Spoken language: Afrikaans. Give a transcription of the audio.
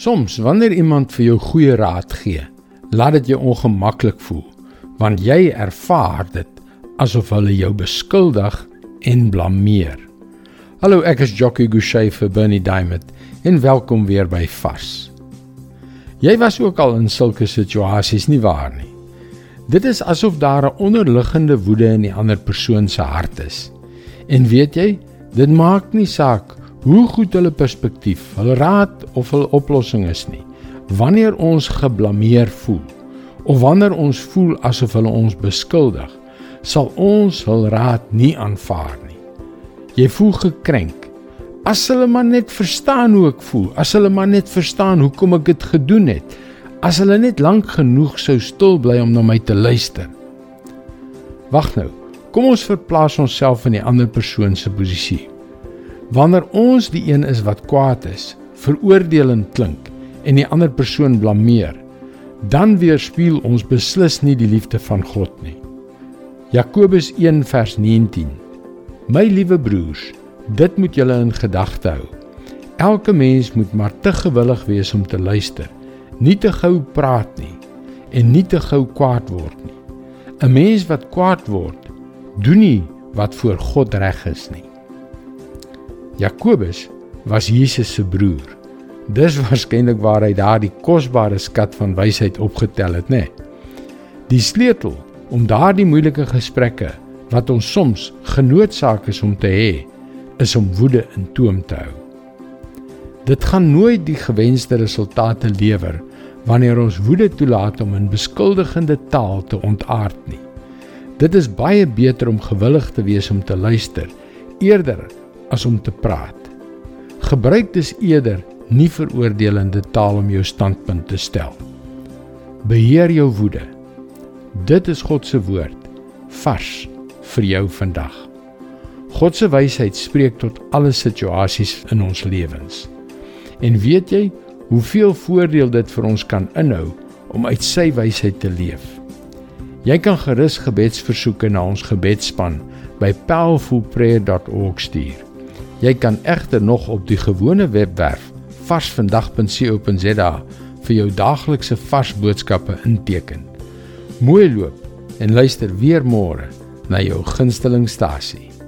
Soms wanneer iemand vir jou goeie raad gee, laat dit jou ongemaklik voel, want jy ervaar dit asof hulle jou beskuldig en blameer. Hallo, ek is Jockey Gouchee vir Bernie Diamond en welkom weer by Fas. Jy was ook al in sulke situasies nie waar nie. Dit is asof daar 'n onderliggende woede in die ander persoon se hart is. En weet jy, dit maak nie saak hoe goed hulle perspektief, hulle raad of hulle oplossing is nie. Wanneer ons geblameer voel of wanneer ons voel asof hulle ons beskuldig, sal ons hul raad nie aanvaar nie. Jy voel gekrenk. As hulle maar net verstaan hoe ek voel, as hulle maar net verstaan hoekom ek dit gedoen het, as hulle net lank genoeg sou stil bly om na my te luister. Wag nou. Kom ons verplaas onsself in die ander persoon se posisie. Wanneer ons die een is wat kwaad is, veroordelend klink en die ander persoon blameer, dan weerspieël ons beslis nie die liefde van God nie. Jakobus 1 vers 19. My liewe broers, dit moet julle in gedagte hou. Elke mens moet maar te gewillig wees om te luister, nie te gou praat nie en nie te gou kwaad word nie. 'n Mens wat kwaad word, doen nie wat voor God reg is nie. Jakobus was Jesus se broer. Dis waarskynlik waar hy daardie kosbare skat van wysheid opgetel het, né? Die sleutel om daardie moeilike gesprekke wat ons soms genoodsaak is om te hê, is om woede in toom te hou. Dit gaan nooit die gewenste resultate lewer wanneer ons woede toelaat om in beskuldigende taal te ontaard nie. Dit is baie beter om gewillig te wees om te luister eerder as om te praat. Gebruik dus eerder nie veroordelende taal om jou standpunt te stel. Beheer jou woede. Dit is God se woord vars vir jou vandag. God se wysheid spreek tot alle situasies in ons lewens. En weet jy hoeveel voordeel dit vir ons kan inhou om uit sy wysheid te leef? Jy kan gerus gebedsversoeke na ons gebedsspan by powerfulprayer.org stuur. Jy kan egter nog op die gewone webwerf varsvandag.co.za vir jou daaglikse vars boodskappe inteken. Mooi loop en luister weer môre na jou gunstelingstasie.